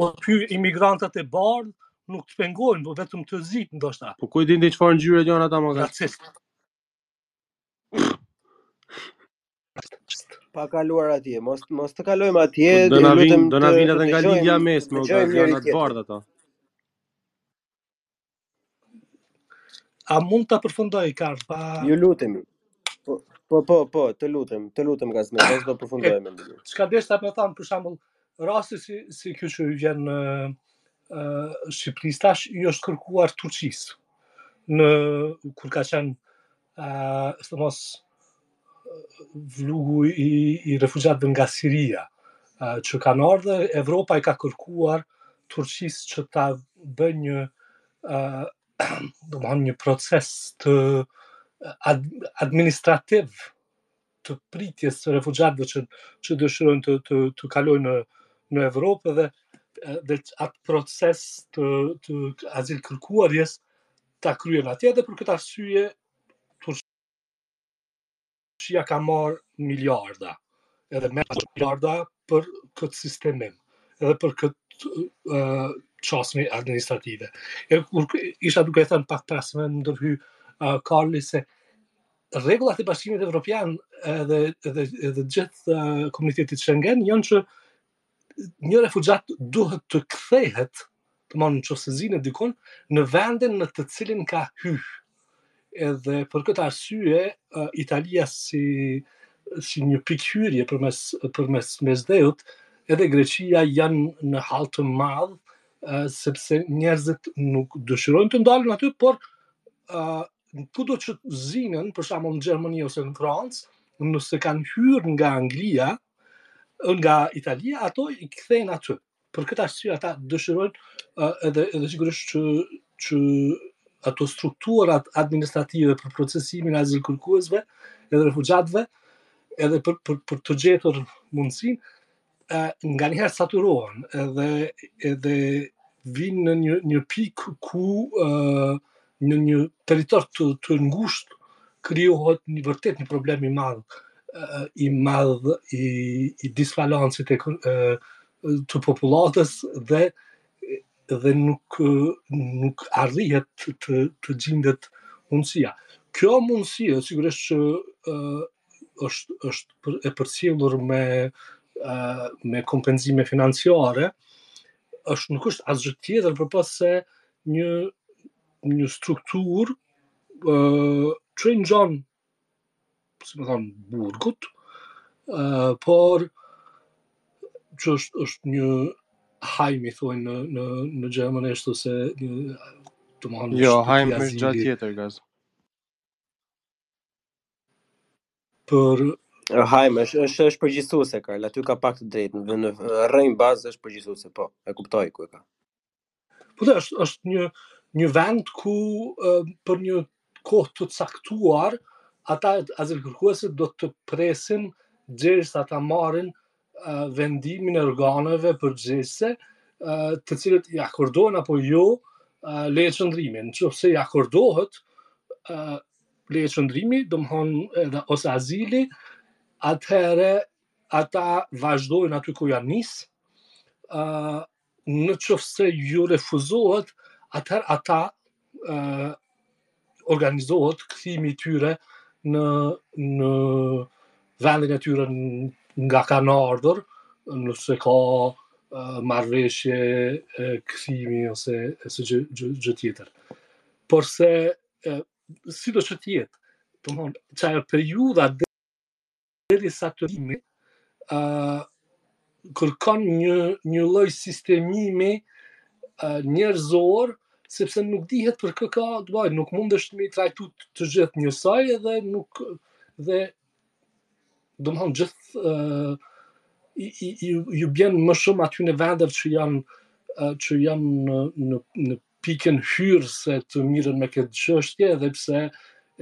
Po ty imigrantët e bardhë nuk të pengojnë, po vetëm të zitë, ndoshta. Po ku e di ti çfarë ngjyre janë ata më Racist. Pa kaluar atje, mos mos të kalojmë atje, po, do na vinë do na vinë edhe nga Lindja e Mesme, do të jenë të bardhë ata. A mund ta përfundoj, Karl, pa Ju lutem. Po po po, po të lutem, të lutem Gazmend, do të përfundoj me ndihmë. Çka deshta me thanë për shembull rasti si si ky që i vjen uh, Shqipërisë tash i është kërkuar Turqisë në kur ka qenë Sidomos vlugu i, i refugjatëve nga Siria, që kanë ardhur, Evropa i ka kërkuar Turqisë që ta bëjë një domethënë një proces të administrativ të pritjes së refugjatëve që që dëshirojnë të të të kalojnë në në Evropë dhe dhe atë proces të të azilkërkuarjes ta kryen atje dhe për këtë arsye Turqia ka marrë miliarda edhe me miliarda për këtë sistemim edhe për këtë uh, qasje administrative. E, kur isha duke thënë pak para se me ndërhy uh, Karli se rregullat e Bashkimit Evropian edhe edhe edhe gjithë uh, komunitetit Schengen janë që një refugjat duhet të kthehet, domethënë në qoftë se zihet diku, në vendin në të cilin ka hy. Edhe për këtë arsye, uh, Italia si, si një pikëhyrje përmes, përmes Mesdheut, edhe Greqia janë në hal të madh, uh, sepse njerëzit nuk dëshirojnë të ndalën aty, por uh, kudo që zihen, për shembull në Gjermani ose në Francë, nëse kanë hyrë nga Anglia, nga Italia, ato i kthejnë aty. Për këtë arsye ata dëshirojnë uh, edhe, edhe sigurisht që, që ato strukturat administrative për procesimin e azilkërkuesve edhe refugjatëve, edhe për, për, për të gjetur mundësinë, nganjëherë saturohen edhe, edhe vijnë në një, një pikë ku uh, në një territor të, të ngushtë krijohet një vërtet një problem i madh uh, i madh i, i disbalansit e, uh, të popullatës dhe dhe nuk nuk arrihet të të, të gjindet mundësia. Kjo mundësi sigurisht që uh, është është e përcjellur me me kompenzime financiare, është nuk është asgjë tjetër përpos se një një strukturë ë që ngjan si me thënë burgut, ë por që është është një hajm i thonë në në në gjermanisht ose një domethënë jo hajm është gjë tjetër gaz por hajm, është është është përgjithësuese Karl, aty ka pak të drejtë, në në rrënjë bazë është përgjithësuese, po, e kuptoj ku e ka. Po dhe është është një një vend ku ë, për një kohë të caktuar ata azilkërkuesit do të presin derisa ta marrin vendimin e organeve përgjegjëse, të cilat i akordojnë apo jo leje qëndrimi. Në qoftë se i akordohet leje qëndrimi, domethënë edhe ose azili, atëherë ata vazhdojnë aty ku janë nisë, në qoftë se u refuzohet, atëherë ata uh, organizohet kthimi i tyre në në vendin e tyre nga kanë ardhur, nëse ka uh, marrëveshje uh, kthimi ose ose gjë gjë, gjë tjetër. Porse uh, sido që të jetë, domethënë që ajo periudha deri sa të rrimë, uh, kërkon një, një lloj sistemimi uh, njerëzor, sepse nuk dihet për kë ka,, nuk mundesh ti me i trajtu të gjithë njësaj edhe nuk dhe domethënë gjithë uh, ju bien më shumë aty në vendet që janë që janë në në në pikën hyrëse të merren me këtë çështje edhe pse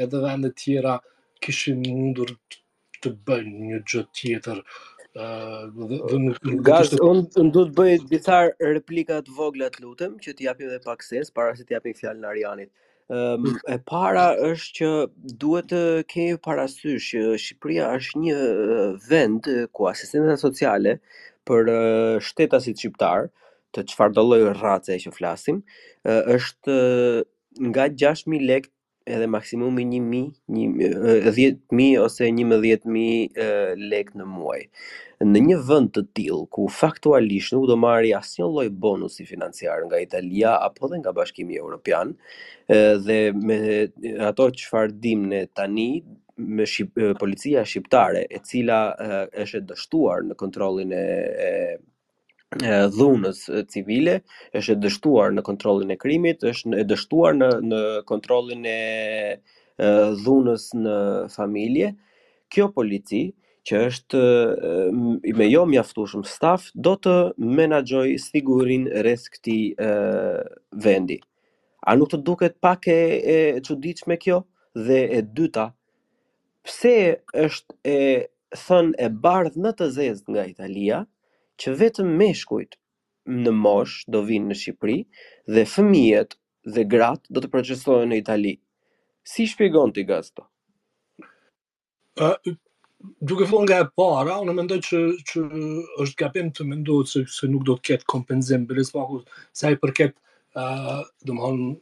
edhe vendet tjera kishin mundur të bëjnë një gjë tjetër Gazo, un un do të bëj disa replika të vogla të lutem që t'i japim edhe pak sens para se t'i japim fjalën Arianit Um, e para është që duhet të kemi parasysh që Shqipëria është një vend ku asistenca sociale për shtetasit shqiptar të çfarëdo lloj rrace që flasim, ë, është ë, nga 6000 lekë edhe maksimumi 1000, një ë, 10000 ose 11000 ë, lekë në muaj. Në një vend të tillë ku faktualisht nuk do marri asnjë lloj bonusi financiar nga Italia apo dhe nga Bashkimi Evropian, ë, dhe me ato çfarë dimë ne tani, me shi-, policia shqiptare e cila ë, është e dështuar në kontrollin e, e, e dhunës civile, është e dështuar në kontrollin e krimit, është e dështuar në në kontrollin e e, dhunës në familje. Kjo polici që është e, m- me jo mjaftueshëm staf do të menaxhojë sigurinë rreth këtij e, vendi. A nuk të duket pak e e çuditshme kjo? Dhe e dyta, Pse është e thënë e bardhë në të zezë nga Italia, që vetëm meshkujt në moshë do vinë në Shqipëri dhe fëmijët dhe gratë do të procesohen në Itali? Si i shpjegon ti Gazo? Ë, duke filluar nga e para, unë mendoj që që është gabim të mendohet se se nuk do të ketë kompenzim për Ismakut sa i përket ë, domthon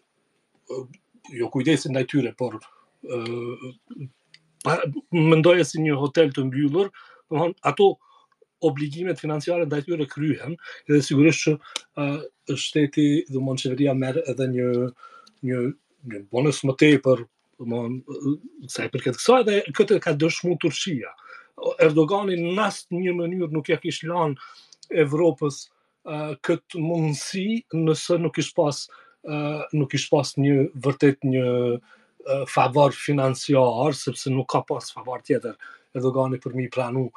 jo kujdesin ndaj tyre, por pa, mendoj si një hotel të mbyllur, domthon ato obligimet financiare ndaj tyre kryhen dhe sigurisht që uh, shteti dhe mund qeveria merr edhe një një një bonus më tepër domthon sa i përket kësaj dhe këtë ka dëshmu Turqia Erdogani në asnjë mënyrë nuk ja kish lan Evropës këtë mundësi nëse nuk kish pas nuk kish pas një vërtet një favor financiar sepse nuk ka pas favor tjetër Erdogani për me pranu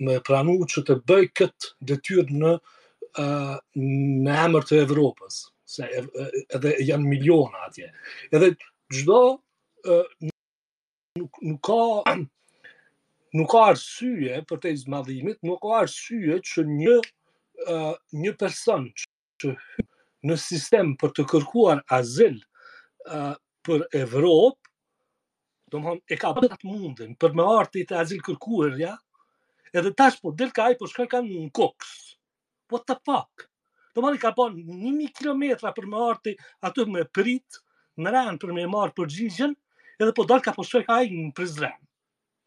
me pranu që të bëjë këtë detyrë në në emër të Evropës se edhe janë miliona atje edhe çdo nuk nuk ka nuk ka arsye për tejzmadhimit, nuk ka arsye që një uh, një person që hyn në sistem për të kërkuar azil uh, për Evropë, domethënë e ka bërë atë mundin për me arti të azil kërkuarja, edhe tash po delka ai po shkoka në Kukës. what the fuck domethënë i ka bën 1000 kilometra për me arrit aty me prit në rend për me marr përgjigjen edhe po dalka po shkojka ai në Prizren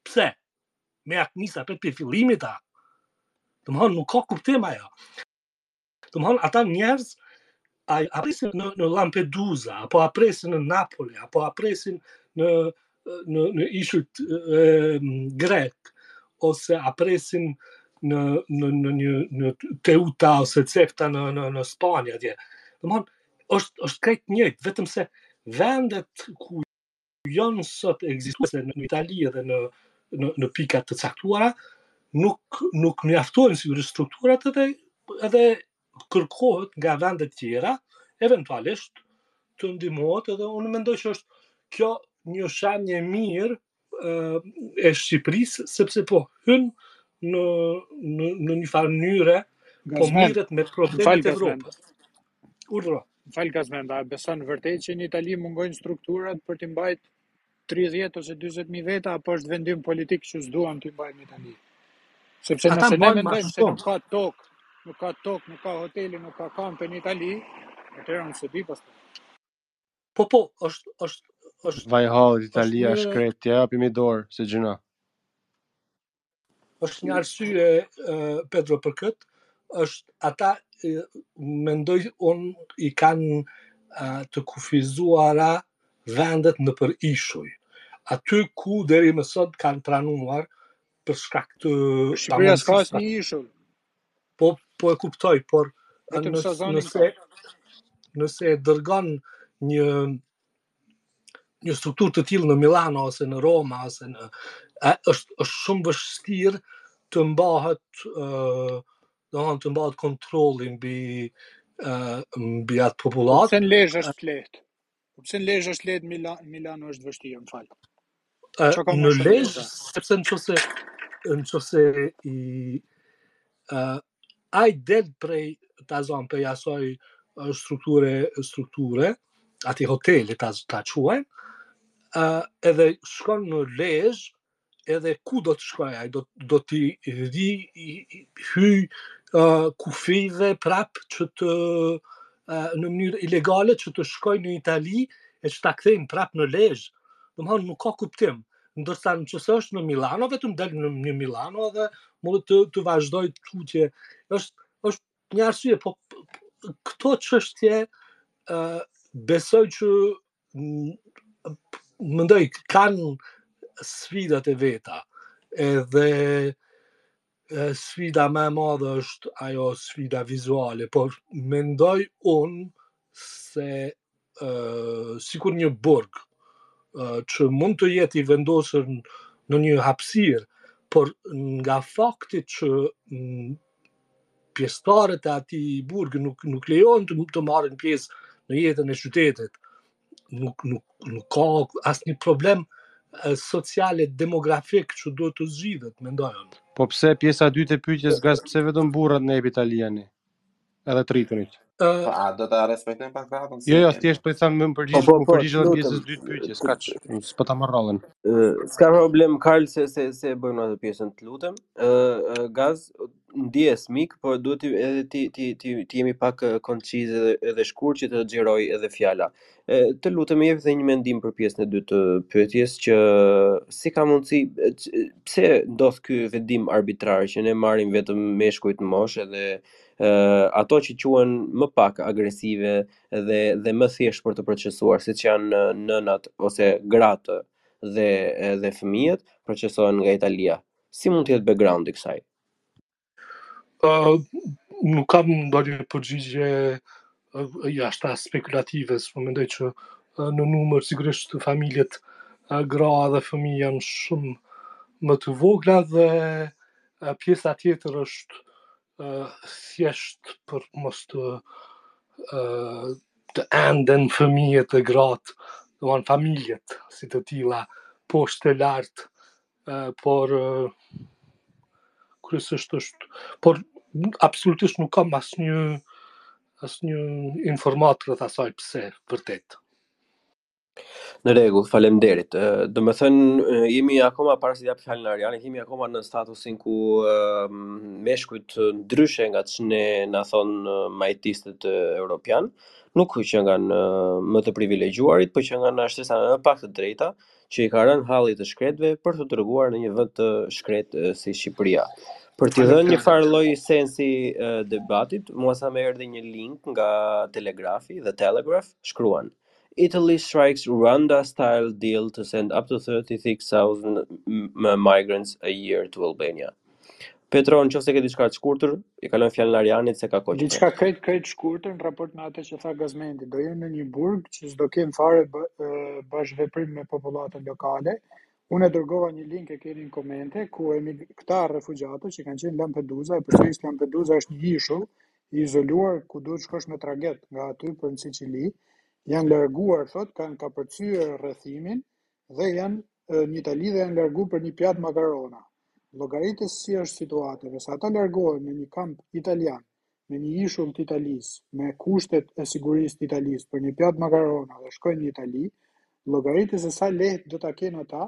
pse me ja nis prej prej fillimit a domethënë nuk ka kuptim ajo domethënë ata njerëz a, a presin në, në Lampedusa, apo a presin në Napoli, apo a presin në, në, në ishujt e, grek, ose a presin në, në, në, një, në Ceuta ose Cefta në, në, në Spanjë, atje. Domethënë, është, është krejt njëjtë, vetëm se vendet ku janë sot ekzistuese në Itali dhe në në në pika të caktuara, nuk nuk mjaftojnë sigurisht strukturat edhe edhe kërkohet nga vende të tjera eventualisht të ndihmohet edhe unë mendoj që është kjo një shenjë e mirë e Shqipërisë sepse po hyn në në në një farë mënyre po merret me problemet e Evropës. Urdhro, më fal Gazmend, a e beson vërtet që në Itali mungojnë strukturat për t'i mbajt 30 ose 40 mijë veta apo është vendim politik që s'duan t'i mbajnë në Itali? Sepse Ata nëse ne mendojmë se nuk ka tokë, nuk ka tokë, nuk ka hotele, nuk ka kampe në Itali, atëherë unë s'e di pastaj. Po po, është është është Vaj hallit Italia e shkretë, t'i japim një dorë se gjynah. Është një arsye Pedro për kët, është ata mendoj un i kanë të kufizuara vendet nëpër ishuj. Aty ku deri më sot kanë pranuar për shkak të Shqipëria s'ka asnjë ishull. Po, po e kuptoj, por nëse, nëse e dërgon një një strukturë të tillë në Milano ose në Roma ose në a, është është shumë vështirë të mbahet ë uh, domethënë të mbahet kontrolli mbi uh, mbi atë popullat. Pse në Lezhë është lehtë? Po pse në Lezhë është lehtë, Milan, Milano është vështirë, më fal. Çka ka në Lezhë, sepse në qoftë se në qoftë se i ë uh, ai del prej ta zëmë prej asoj strukture strukture aty hoteli ta ta quajmë ë uh, edhe shkon në Lezhë edhe ku do të shkojë ai, do do të rihyjë uh, kufijve prap që të uh, në mënyrë ilegale që të shkojë në Itali e që ta kthejnë prap në Lezhë. Domethënë nuk ka kuptim. Ndërsa në qoftë se është në Milano, vetëm del në një Milano dhe mund të të vazhdojë tutje. Është është një arsye, po këto çështje ë uh, besoj që mendoj, kanë sfidat e veta, edhe sfida më e madhe është ajo sfida vizuale, por mendoj unë se uh, sikur një burg uh, që mund të jetë i vendosur në një hapësirë, por nga faktit që pjesëtarët e atij burgu nuk nuk lejohen të të marrin pjesë në jetën e qytetit. Nuk nuk nuk ka asnjë problem social e demografik që duhet të zgjidhet, mendoj unë. Po pse pjesa e dytë e pyetjes Gaz, pse vetëm burrat na i jep italiani? Edhe të rritunit. Po a do ta respektojmë pak radhën? Jo, jo, thjesht po i them m'u përgjigj, po, m'u përgjigj edhe pjesës së dytë pyetjes, kaq, s'po ta marr radhën. S'ka problem Karl se se se e bëjmë atë pjesën, të lutem. Ë Gaz ndjesë mik, por duhet ti edhe ti ti ti ti jemi pak konciz edhe edhe shkurt që të xhirojë edhe fjala. Ë të lutem jep edhe një mendim për pjesën e dytë të pyetjes që si ka mundësi pse ndodh ky vendim arbitrar që ne marrim vetëm meshkujt në moshë edhe ë ato që quhen më pak agresive dhe dhe më thjesht për të procesuar, siç janë ë, nënat ose gratë dhe ë, dhe fëmijët, procesohen nga Italia. Si mund të jetë backgroundi i kësaj? Ë, nuk kam ndonjë përgjigje ë, jashtë asaj spekulatives, po mendoj që ë, në numër sigurisht familjet ë, gra dhe fëmijë janë shumë më të vogla dhe ë, pjesa tjetër është thjesht për të mos të të enden fëmijët dhe gratë, domethënë familjet si të tilla, poshtë e lart, por kryesisht është por absolutisht nuk kam asnjë asnjë informatë rreth asaj pse vërtet. Në rregull, faleminderit. Ë, Domethënë, ë, jemi akoma para se t'i jap fjalën Arianit, jemi akoma në statusin ku ë, meshkujt ë, ndryshe nga ç'ne na thon ë, majtistët ë, europianë, nuk qenkan më të privilegjuarit, por qenkan shtresa me më pak të drejta, që i ka rënë halli të shkretëve për t'u dërguar në një vend të shkretë ë, si Shqipëria. Për t'i dhënë një farë lloj sensi ë, debatit, mua sapo më erdhi një link nga Telegrafi, The Telegraph, shkruan. Italy strikes Rwanda style deal to send up to 36,000 migrants a year to Albania. Petro, nëse ke diçka të shkurtër, i kalon fjalën Arjanit se ka kohë që Diçka krejt krejt shkurtër në raport me atë që tha Gazmendi, do jenë në një burg që s'do kenë fare bashkëveprim me popullatën lokale. Unë e dërgova një link e keni në komente ku këta refugjatët që kanë qenë në Lampedusa, e përsëris Lampedusa është një ishull, i izoluar ku duhet të shkosh me traget nga aty për në Siçili, janë larguar, thotë, kanë kapërcyer rrethimin dhe janë në Itali dhe janë larguar për një pjatë makarona. Llogarite si është situata, nëse ata largohen në një kamp italian, në një ishull të Italisë, me kushtet e sigurisë të Italisë për një pjatë makarona dhe shkojnë në Itali, llogarite se sa lehtë do ta kenë ata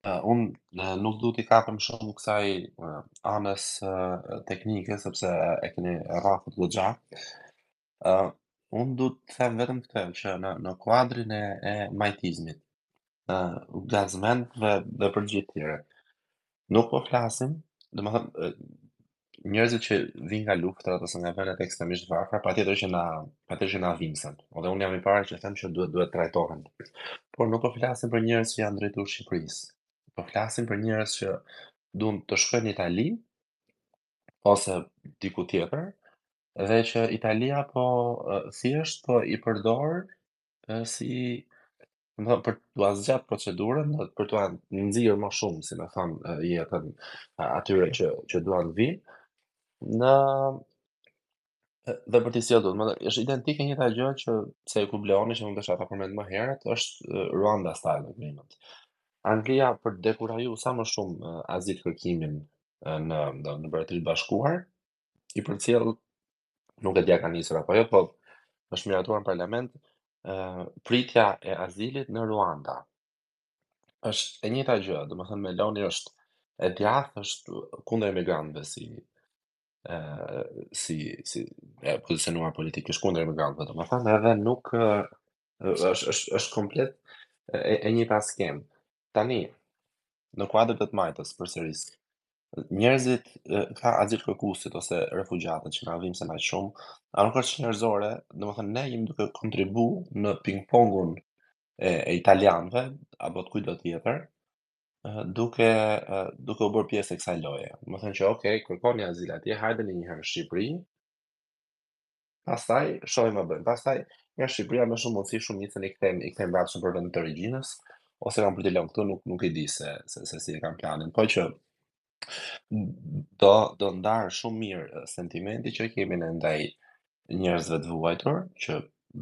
Uh, unë uh, nuk du t'i kapem shumë kësaj uh, anës uh, teknike, sepse uh, e keni rrahur goxha. Uh, unë du të them vetëm këtë, që në, në kuadrin e, e majtizmit, uh, Gazmend dhe për gjithë të tjerët, nuk po flasim, domethënë, uh, njerëzit që vijnë nga luftrat ose nga vendet ekstremisht të varfra, patjetër që na, patjetër që na dhimbsen. Dhe unë jam i parë që them që duhet, duhet të trajtohen. Por nuk po flasim për njerëz që i janë drejtuar Shqipërisë. Po flasim për njerëz që duan të shkojnë në Itali ose diku tjetër, dhe që Italia po thjesht po i përdor si me thënë, për t'ua zgjatë procedurën, për t'ua nxirë më shumë, si me thënë, jetën atyre që, që duan të vijnë dhe për të sjellë më është identike një gjë që se ku bleoni që mund të shata përmend më herët është Rwanda style agreement. Anglia për të dekuraju sa më shumë azil kërkimin në në, në Mbretëri të Bashkuar, i përcjell nuk e di a ka nisur apo jo, po është miratuar në parlament uh, pritja e azilit në Ruanda. Është e njëjta gjë, domethënë Meloni është e djathtë, është kundër emigrantëve si ë si si e pozicionuar politikisht kundër emigrantëve, domethënë edhe nuk është është është komplet e, e njëjta skemë. Tani në kuadër të të majtës përsëris njerëzit ka azilkërkuesit ose refugjatët që na vjen keq më shumë, a nuk është njerëzore, domethënë ne jemi duke kontribu në ping-pongun e, e italianëve apo të kujtdo tjetër, duke duke u bërë pjesë e kësaj loje. Domethënë që ok, kërkoni azil atje, hajdeni një herë në Shqipëri, Pastaj shohim e bëjmë. Pastaj në Shqipëri me shumë mundësi shumicën i kthejmë i kthejmë mbrapsht në vendin e origjinës ose kanë për t'i lënë këtu nuk nuk e di se se, se si e kanë planin. Po që do do ndarë shumë mirë sentimenti që kemi ne ndaj njerëzve të vuajtur që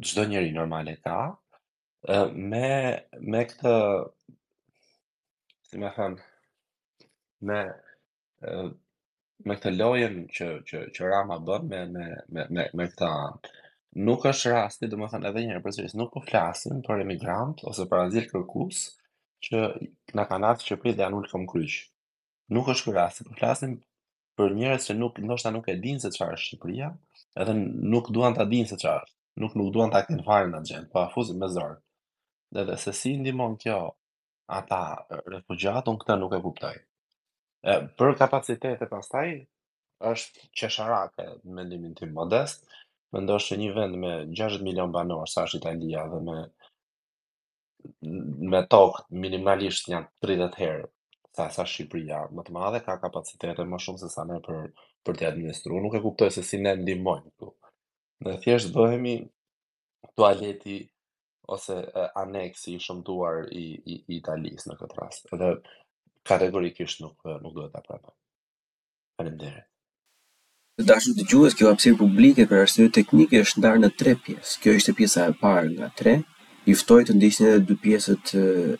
çdo njeri normal e ka me me këtë si me thënë me me këtë lojën që që që Rama bën me me me me me këtë nuk është rasti, domethënë edhe një herë e përsëris nuk po flasim për emigrantë ose për azilkërkues që na kanë ardhur në Shqipëri dhe janë ulë këmbëkryq. Nuk është ky rasti, po flasim për njerëz që nuk ndoshta nuk e dinë se çfarë është Shqipëria, edhe nuk duan ta dinë se çfarë është. Nuk nuk duan ta kenë fare në axhendë, po i fusim me zor. Dhe se si ndihmon kjo Ata refugjatë, unë këtë nuk e kuptoj. E, për kapacitete pastaj, është qesharake në mendimin tim modest, të mendosh që një vend me 60 milion banorë, sa është Italia, dhe me me tokë minimalisht nja 30 herë sa sa Shqipëria më të madhe ka kapacitete më shumë se sa ne për për t'i administruar. Nuk e kuptoj se si ne ndihmojmë këtu. Ne thjesht bëhemi tualeti ose aneksi i shëmtuar i, i, i Italisë në këtë rast. Dhe kategorikisht nuk, nuk duhet ta pranoj. Faleminderit. Të dashur dëgjues, kjo hapësirë publike për arsye teknike është ndarë në tre pjesë. Kjo ishte pjesa e parë nga tre. Ju ftoj të ndiqni edhe dy pjesët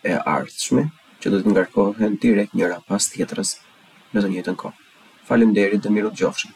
e ardhshme, që do të ngarkohen direkt njëra pas tjetrës në të njëjtën kohë. Faleminderit dhe mirudëgjofshim.